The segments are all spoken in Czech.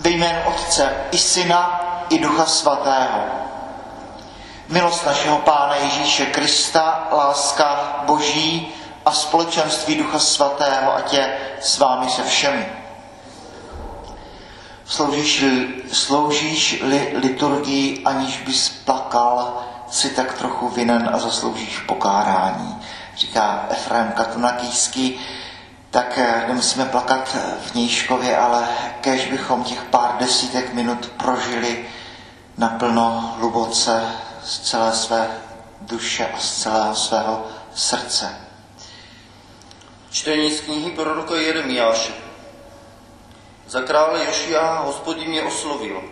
Ve jménu Otce i Syna i Ducha Svatého. Milost našeho Pána Ježíše Krista, láska Boží a společenství Ducha Svatého, ať je s vámi se všemi. Sloužíš-li, sloužíš-li liturgii, aniž bys plakal, si tak trochu vinen a zasloužíš pokárání, říká Efraim Katunakýský tak eh, nemusíme plakat v Nížkově, ale kež bychom těch pár desítek minut prožili naplno, hluboce, z celé své duše a z celého svého srdce. Čtení z knihy proroka Jeremiáše. Za krále Jošia hospodin mě oslovil.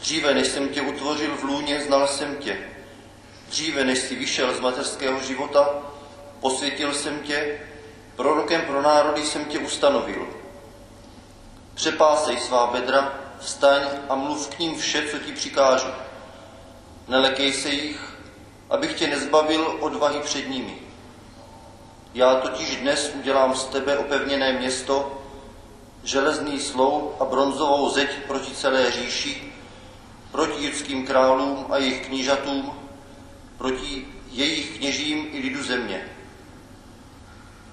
Dříve, než jsem tě utvořil v lůně, znal jsem tě. Dříve, než jsi vyšel z mateřského života, posvětil jsem tě Prorokem pro národy jsem tě ustanovil. Přepásej svá bedra, vstaň a mluv k ním vše, co ti přikážu. Nelekej se jich, abych tě nezbavil odvahy před nimi. Já totiž dnes udělám z tebe opevněné město, železný slou a bronzovou zeď proti celé říši, proti judským králům a jejich knížatům, proti jejich kněžím i lidu země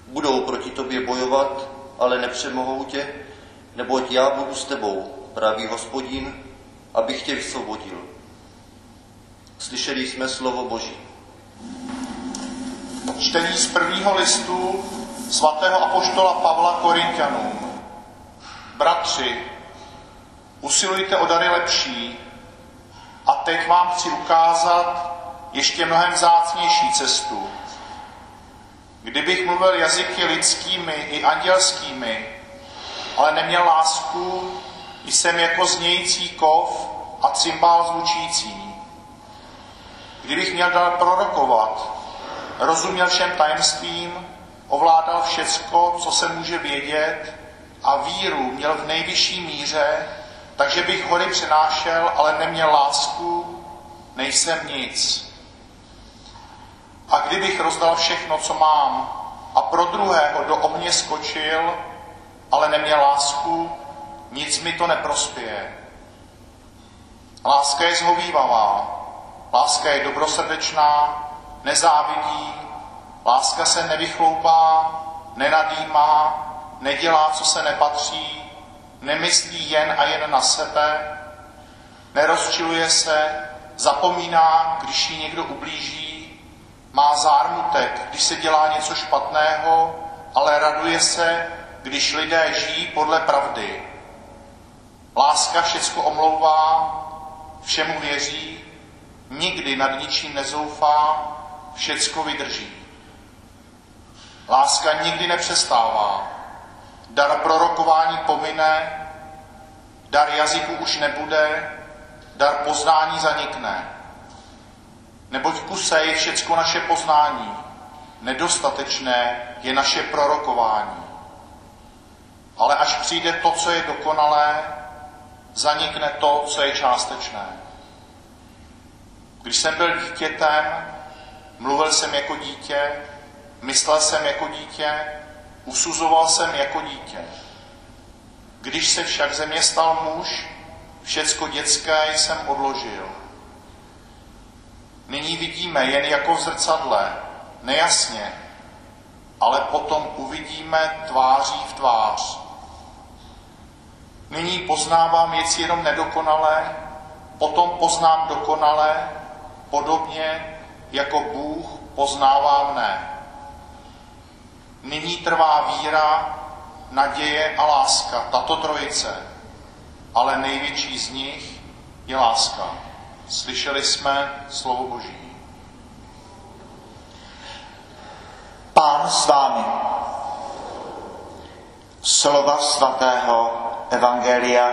budou proti tobě bojovat, ale nepřemohou tě, neboť já budu s tebou, pravý hospodin, abych tě vysvobodil. Slyšeli jsme slovo Boží. Čtení z prvního listu svatého apoštola Pavla Korintianům. Bratři, usilujte o dary lepší a teď vám chci ukázat ještě mnohem vzácnější cestu, Kdybych mluvil jazyky lidskými i andělskými, ale neměl lásku, jsem jako znějící kov a cymbál zvučící. Kdybych měl dal prorokovat, rozuměl všem tajemstvím, ovládal všecko, co se může vědět a víru měl v nejvyšší míře, takže bych hory přenášel, ale neměl lásku, nejsem nic. A kdybych rozdal všechno, co mám, a pro druhého do ohně skočil, ale neměl lásku, nic mi to neprospěje. Láska je zhovývavá, láska je dobrosrdečná, nezávidí, láska se nevychloupá, nenadýmá, nedělá, co se nepatří, nemyslí jen a jen na sebe, nerozčiluje se, zapomíná, když jí někdo ublíží, má zármutek, když se dělá něco špatného, ale raduje se, když lidé žijí podle pravdy. Láska všecko omlouvá, všemu věří, nikdy nad ničím nezoufá, všecko vydrží. Láska nikdy nepřestává. Dar prorokování pomine, dar jazyku už nebude, dar poznání zanikne. Neboť kuse je všecko naše poznání, nedostatečné je naše prorokování. Ale až přijde to, co je dokonalé, zanikne to, co je částečné. Když jsem byl dítětem, mluvil jsem jako dítě, myslel jsem jako dítě, usuzoval jsem jako dítě. Když se však ze mě stal muž, všecko dětské jsem odložil. Nyní vidíme jen jako v zrcadle, nejasně, ale potom uvidíme tváří v tvář. Nyní poznávám věci jenom nedokonalé, potom poznám dokonalé, podobně jako Bůh poznává mne. Nyní trvá víra, naděje a láska, tato trojice, ale největší z nich je láska. Slyšeli jsme slovo Boží. Pán s vámi. Slova svatého Evangelia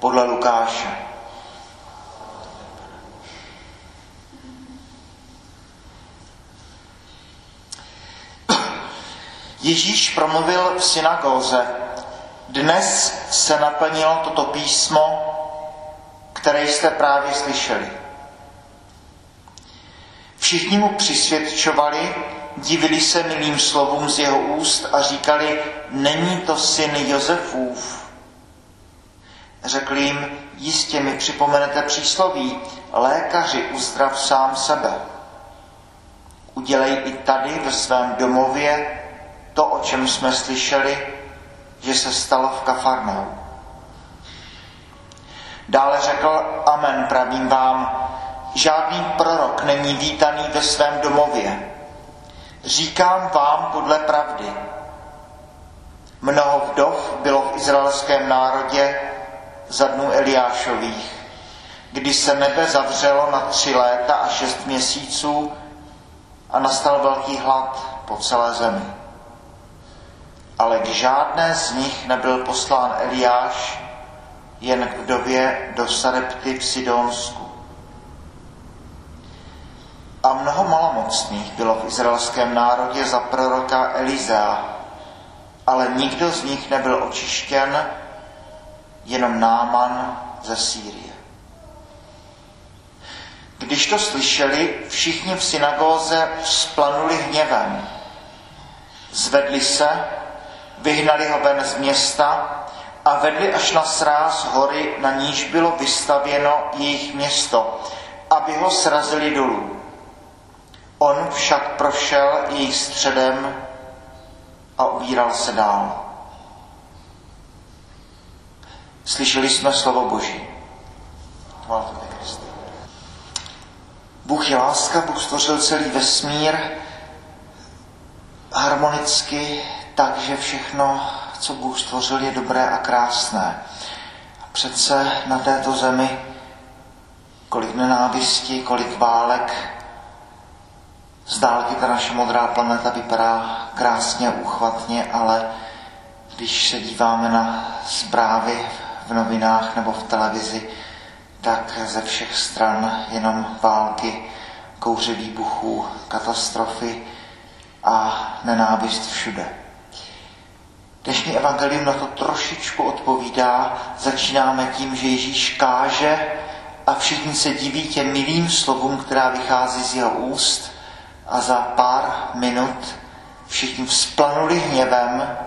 podle Lukáše. Ježíš promluvil v synagóze. Dnes se naplnilo toto písmo, které jste právě slyšeli. Všichni mu přisvědčovali, divili se milým slovům z jeho úst a říkali, není to syn Josefův. Řekl jim, jistě mi připomenete přísloví, lékaři uzdrav sám sebe. Udělej i tady ve svém domově to, o čem jsme slyšeli, že se stalo v Kafarnou. Dále řekl, amen, pravím vám, žádný prorok není vítaný ve svém domově. Říkám vám podle pravdy. Mnoho vdov bylo v izraelském národě za dnů Eliášových, kdy se nebe zavřelo na tři léta a šest měsíců a nastal velký hlad po celé zemi. Ale k žádné z nich nebyl poslán Eliáš, jen k vdově do Sarepty v Sidonsku. A mnoho malomocných bylo v izraelském národě za proroka Elizea, ale nikdo z nich nebyl očištěn, jenom Náman ze Sýrie. Když to slyšeli, všichni v synagóze splanuli hněvem. Zvedli se, vyhnali ho ven z města a vedli až na sráz hory, na níž bylo vystavěno jejich město, aby ho srazili dolů. On však prošel jejich středem a ubíral se dál. Slyšeli jsme slovo Boží. Bůh je láska, Bůh stvořil celý vesmír harmonicky, takže všechno, co Bůh stvořil, je dobré a krásné. A přece na této zemi kolik nenávisti, kolik válek, z dálky ta naše modrá planeta vypadá krásně, uchvatně, ale když se díváme na zprávy v novinách nebo v televizi, tak ze všech stran jenom války, kouře výbuchů, katastrofy a nenávist všude. Dnešní evangelium na to trošičku odpovídá. Začínáme tím, že Ježíš káže a všichni se diví těm milým slovům, která vychází z jeho úst a za pár minut všichni vzplanuli hněvem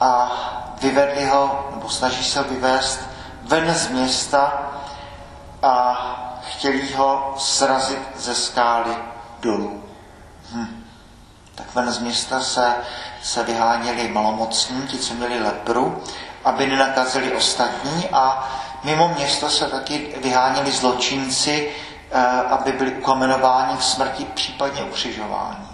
a vyvedli ho, nebo snaží se ho vyvést ven z města a chtěli ho srazit ze skály dolů. Hm. Tak ven z města se, se vyháněli malomocní, ti, co měli lepru, aby nenakazili ostatní a mimo město se taky vyháněli zločinci, eh, aby byli ukamenováni v smrti, případně ukřižováni.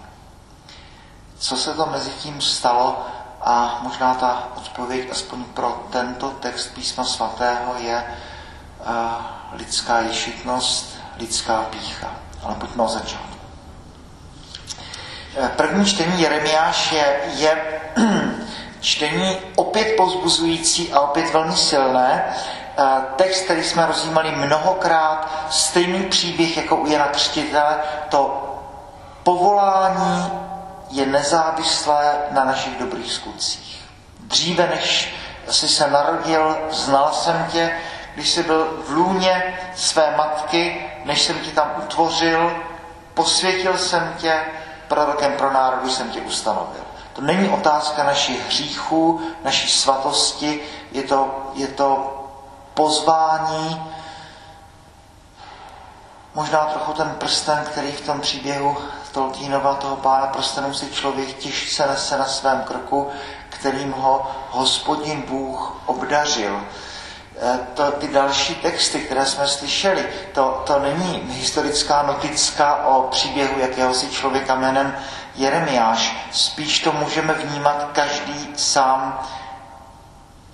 Co se to mezi tím stalo, a možná ta odpověď aspoň pro tento text písma svatého je uh, lidská ješitnost, lidská pícha. Ale pojďme o začátku. Eh, první čtení Jeremiáš je, je čtení opět pozbuzující a opět velmi silné. Eh, text, který jsme rozjímali mnohokrát, stejný příběh jako u Jana Křtitele, to povolání je nezávislé na našich dobrých skutcích. Dříve, než jsi se narodil, znal jsem tě, když jsi byl v lůně své matky, než jsem tě tam utvořil, posvětil jsem tě, prorokem pro národu jsem tě ustanovil. To není otázka našich hříchů, naší svatosti, je to, je to pozvání, možná trochu ten prsten, který v tom příběhu Tolkienova toho pána prstenů si člověk těžce nese na svém krku, kterým ho hospodin Bůh obdařil. E, to, ty další texty, které jsme slyšeli, to, to není historická notická o příběhu jakéhosi člověka jménem Jeremiáš. Spíš to můžeme vnímat každý sám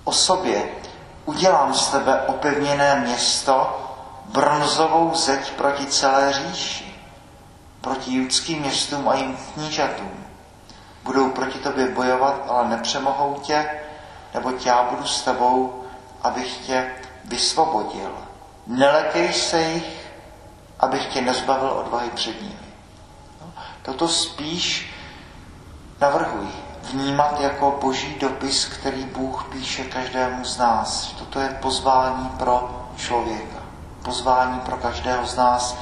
o sobě. Udělám z tebe opevněné město, bronzovou zeď proti celé říši proti judským městům a jim knížatům. Budou proti tobě bojovat, ale nepřemohou tě, nebo já budu s tebou, abych tě vysvobodil. Nelekej se jich, abych tě nezbavil odvahy před nimi. No, toto spíš navrhuji vnímat jako boží dopis, který Bůh píše každému z nás. Toto je pozvání pro člověka. Pozvání pro každého z nás,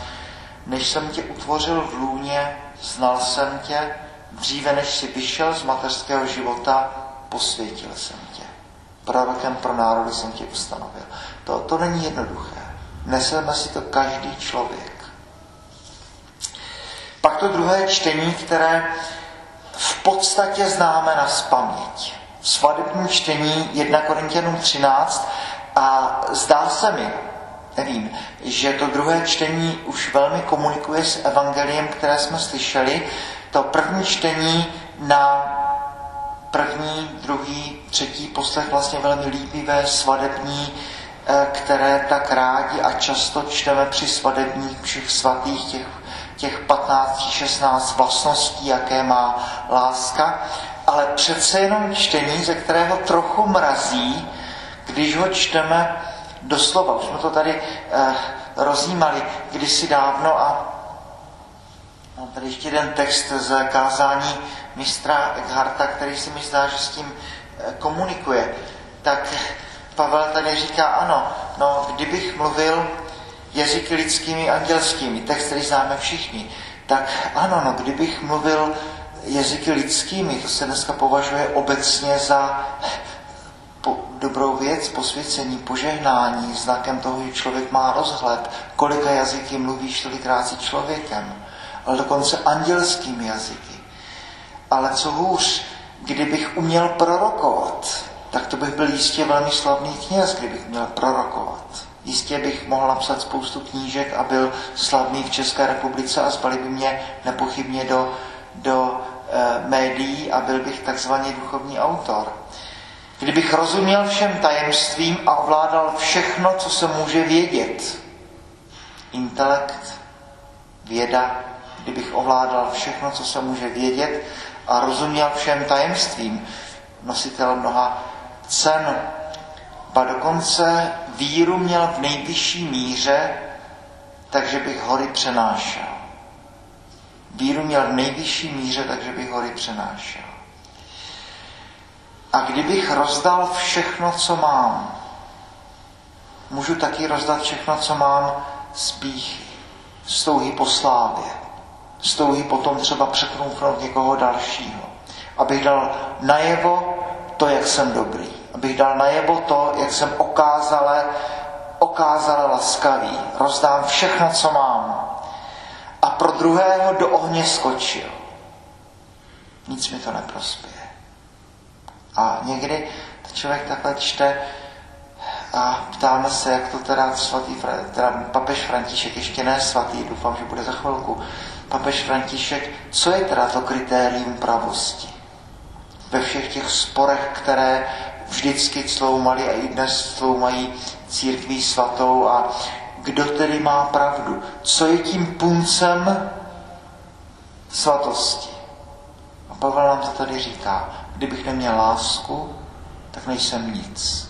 než jsem tě utvořil v lůně, znal jsem tě, dříve než jsi vyšel z mateřského života, posvětil jsem tě. Prorokem pro národy jsem tě ustanovil. To, to není jednoduché. Neseme si to každý člověk. Pak to druhé čtení, které v podstatě známe na spaměť. Svadební čtení 1 Korintianům 13 a zdá se mi, nevím, že to druhé čtení už velmi komunikuje s evangeliem, které jsme slyšeli. To první čtení na první, druhý, třetí poslech vlastně velmi líbivé, svadební, eh, které tak rádi a často čteme při svadebních všech svatých těch, těch 15-16 vlastností, jaké má láska, ale přece jenom čtení, ze kterého trochu mrazí, když ho čteme doslova. Už jsme to tady eh, rozjímali kdysi dávno a mám tady ještě jeden text z kázání mistra Eckharta, který si myslí, že s tím eh, komunikuje. Tak Pavel tady říká, ano, no, kdybych mluvil jazyky lidskými andělskými, text, který známe všichni, tak ano, no, kdybych mluvil jazyky lidskými, to se dneska považuje obecně za po, dobrou věc, posvěcení, požehnání, znakem toho, že člověk má rozhled, kolika jazyky mluvíš, tolikrát si člověkem, ale dokonce andělskými jazyky. Ale co hůř, kdybych uměl prorokovat, tak to bych byl jistě velmi slavný kněz, kdybych měl prorokovat. Jistě bych mohl napsat spoustu knížek a byl slavný v České republice a zbali by mě nepochybně do, do e, médií a byl bych takzvaný duchovní autor. Kdybych rozuměl všem tajemstvím a ovládal všechno, co se může vědět, intelekt, věda, kdybych ovládal všechno, co se může vědět a rozuměl všem tajemstvím, nositel mnoha cen, ba dokonce víru měl v nejvyšší míře, takže bych hory přenášel. Víru měl v nejvyšší míře, takže bych hory přenášel. A kdybych rozdal všechno, co mám, můžu taky rozdat všechno, co mám z píchy, z touhy po slávě, touhy potom třeba překnout někoho dalšího. Abych dal najevo to, jak jsem dobrý. Abych dal najevo to, jak jsem okázale, okázale laskavý. Rozdám všechno, co mám. A pro druhého do ohně skočil. Nic mi to neprospěje. A někdy to člověk takhle čte a ptáme se, jak to teda svatý, teda papež František, ještě ne svatý, doufám, že bude za chvilku, papež František, co je teda to kritérium pravosti? Ve všech těch sporech, které vždycky cloumali a i dnes cloumají církví svatou a kdo tedy má pravdu? Co je tím puncem svatosti? A Pavel nám to tady říká. Kdybych neměl lásku, tak nejsem nic.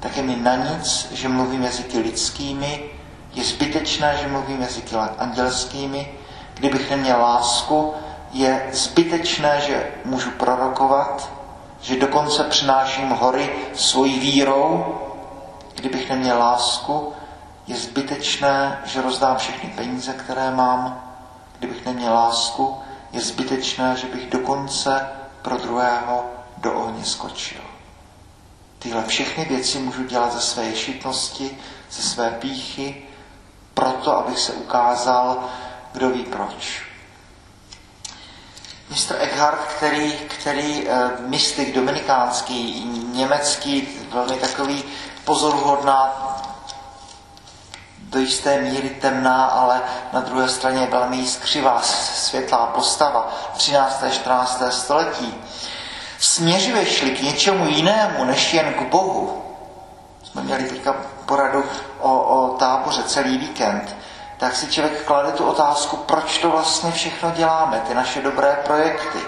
Tak je mi na nic, že mluvím jazyky lidskými, je zbytečné, že mluvím jazyky andělskými. Kdybych neměl lásku, je zbytečné, že můžu prorokovat, že dokonce přináším hory svojí vírou. Kdybych neměl lásku, je zbytečné, že rozdám všechny peníze, které mám. Kdybych neměl lásku, je zbytečné, že bych dokonce pro druhého do ohně skočil. Tyhle všechny věci můžu dělat ze své ješitnosti, ze své píchy, proto, abych se ukázal, kdo ví proč. Mr. Eckhart, který, který eh, mystik dominikánský, německý, velmi takový pozoruhodná, do jisté míry temná, ale na druhé straně velmi jiskřivá, světlá postava 13. a 14. století. Směřuješ-li k něčemu jinému, než jen k Bohu, jsme měli teďka poradu o, o táboře celý víkend, tak si člověk klade tu otázku, proč to vlastně všechno děláme, ty naše dobré projekty.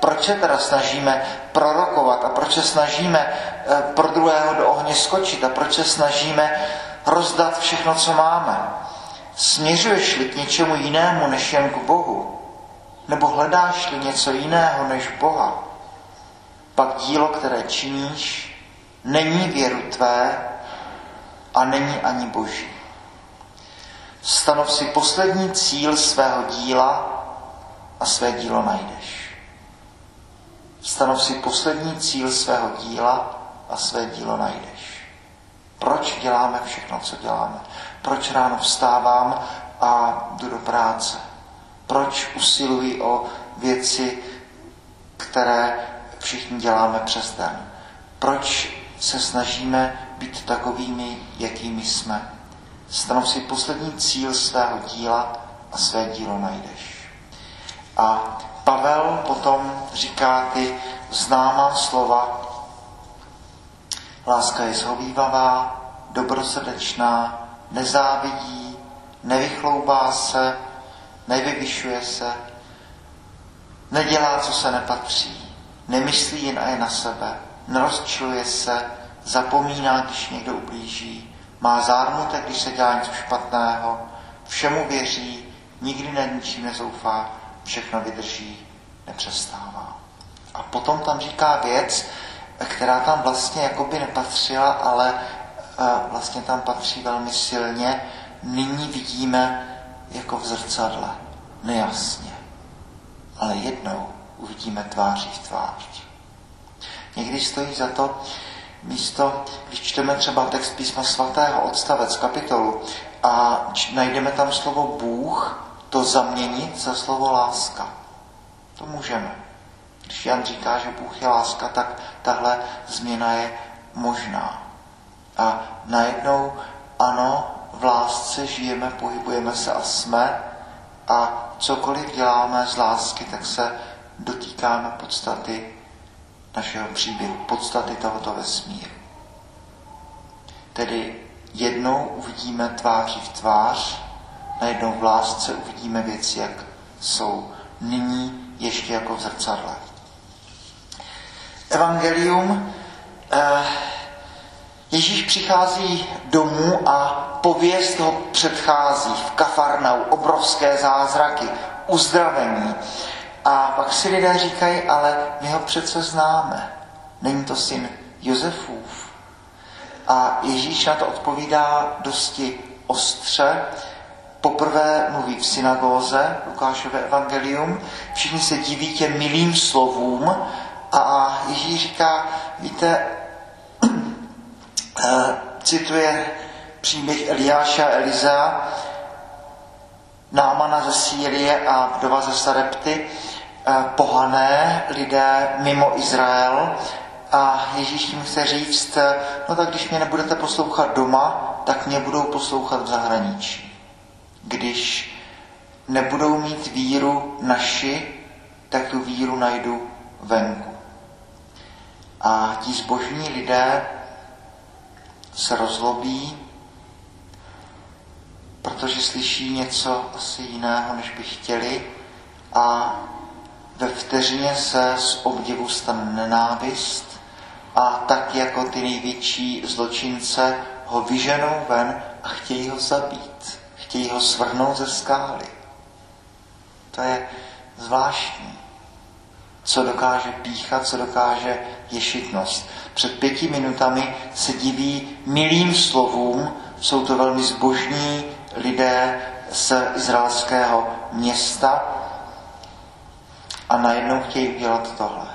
Proč se teda snažíme prorokovat a proč se snažíme eh, pro druhého do ohně skočit a proč se snažíme rozdat všechno, co máme. Směřuješ-li k něčemu jinému než jen k Bohu, nebo hledáš-li něco jiného než Boha, pak dílo, které činíš, není věru tvé a není ani boží. Stanov si poslední cíl svého díla a své dílo najdeš. Stanov si poslední cíl svého díla a své dílo najdeš. Proč děláme všechno, co děláme? Proč ráno vstávám a jdu do práce? Proč usiluji o věci, které všichni děláme přes den? Proč se snažíme být takovými, jakými jsme? Stanov si poslední cíl svého díla a své dílo najdeš. A Pavel potom říká ty známá slova. Láska je zhovývavá, dobrosrdečná, nezávidí, nevychloubá se, nevyvyšuje se, nedělá, co se nepatří, nemyslí jen a jen na sebe, nerozčiluje se, zapomíná, když někdo ublíží, má zármutek, když se dělá něco špatného, všemu věří, nikdy na ničím nezoufá, všechno vydrží, nepřestává. A potom tam říká věc, která tam vlastně jakoby nepatřila, ale vlastně tam patří velmi silně. Nyní vidíme jako v zrcadle, nejasně. Ale jednou uvidíme tváří v tvář. Někdy stojí za to místo, když čteme třeba text písma svatého, odstavec, kapitolu, a najdeme tam slovo Bůh, to zaměnit za slovo láska. To můžeme. Když Jan říká, že Bůh je láska, tak tahle změna je možná. A najednou, ano, v lásce žijeme, pohybujeme se a jsme a cokoliv děláme z lásky, tak se dotýkáme podstaty našeho příběhu, podstaty tohoto vesmíru. Tedy jednou uvidíme tváří v tvář, najednou v lásce uvidíme věci, jak jsou. Nyní ještě jako v zrcadle. Evangelium. Eh, Ježíš přichází domů a pověst ho předchází v Kafarnau, obrovské zázraky, uzdravení. A pak si lidé říkají, ale my ho přece známe. Není to syn Josefův. A Ježíš na to odpovídá dosti ostře. Poprvé mluví v synagóze, Lukášové evangelium. Všichni se diví těm milým slovům a Ježíš říká, víte, eh, cituje příběh Eliáša a Eliza, Námana ze Sýrie a vdova ze Sarepty, pohané lidé mimo Izrael. A Ježíš jim chce říct, no tak když mě nebudete poslouchat doma, tak mě budou poslouchat v zahraničí. Když nebudou mít víru naši, tak tu víru najdu venku. A ti zbožní lidé se rozlobí, protože slyší něco asi jiného, než by chtěli a ve vteřině se z obdivu stane nenávist a tak jako ty největší zločince ho vyženou ven a chtějí ho zabít. Chtějí ho svrhnout ze skály. To je zvláštní co dokáže píchat, co dokáže ješitnost. Před pěti minutami se diví milým slovům, jsou to velmi zbožní lidé z izraelského města a najednou chtějí udělat tohle.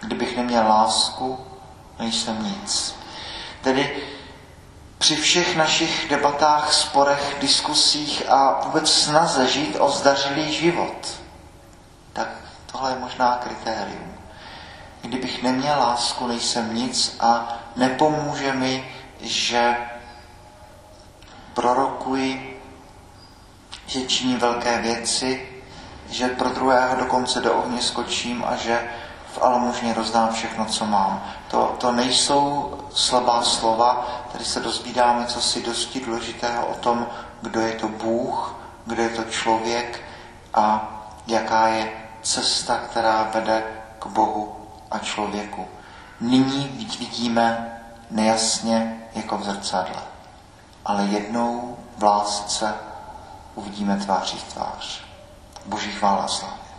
Kdybych neměl lásku, nejsem nic. Tedy při všech našich debatách, sporech, diskusích a vůbec snaze žít o zdařilý život, tak Tohle je možná kritérium. Kdybych neměl lásku, nejsem nic a nepomůže mi, že prorokuji, že činí velké věci, že pro druhého dokonce do ohně skočím a že v almužně rozdám všechno, co mám. To, to nejsou slabá slova, tady se dozvídáme co si dosti důležitého o tom, kdo je to Bůh, kdo je to člověk a jaká je cesta, která vede k Bohu a člověku. Nyní vidíme nejasně jako v zrcadle, ale jednou v lásce uvidíme tváří v tvář. Boží chvála sláva.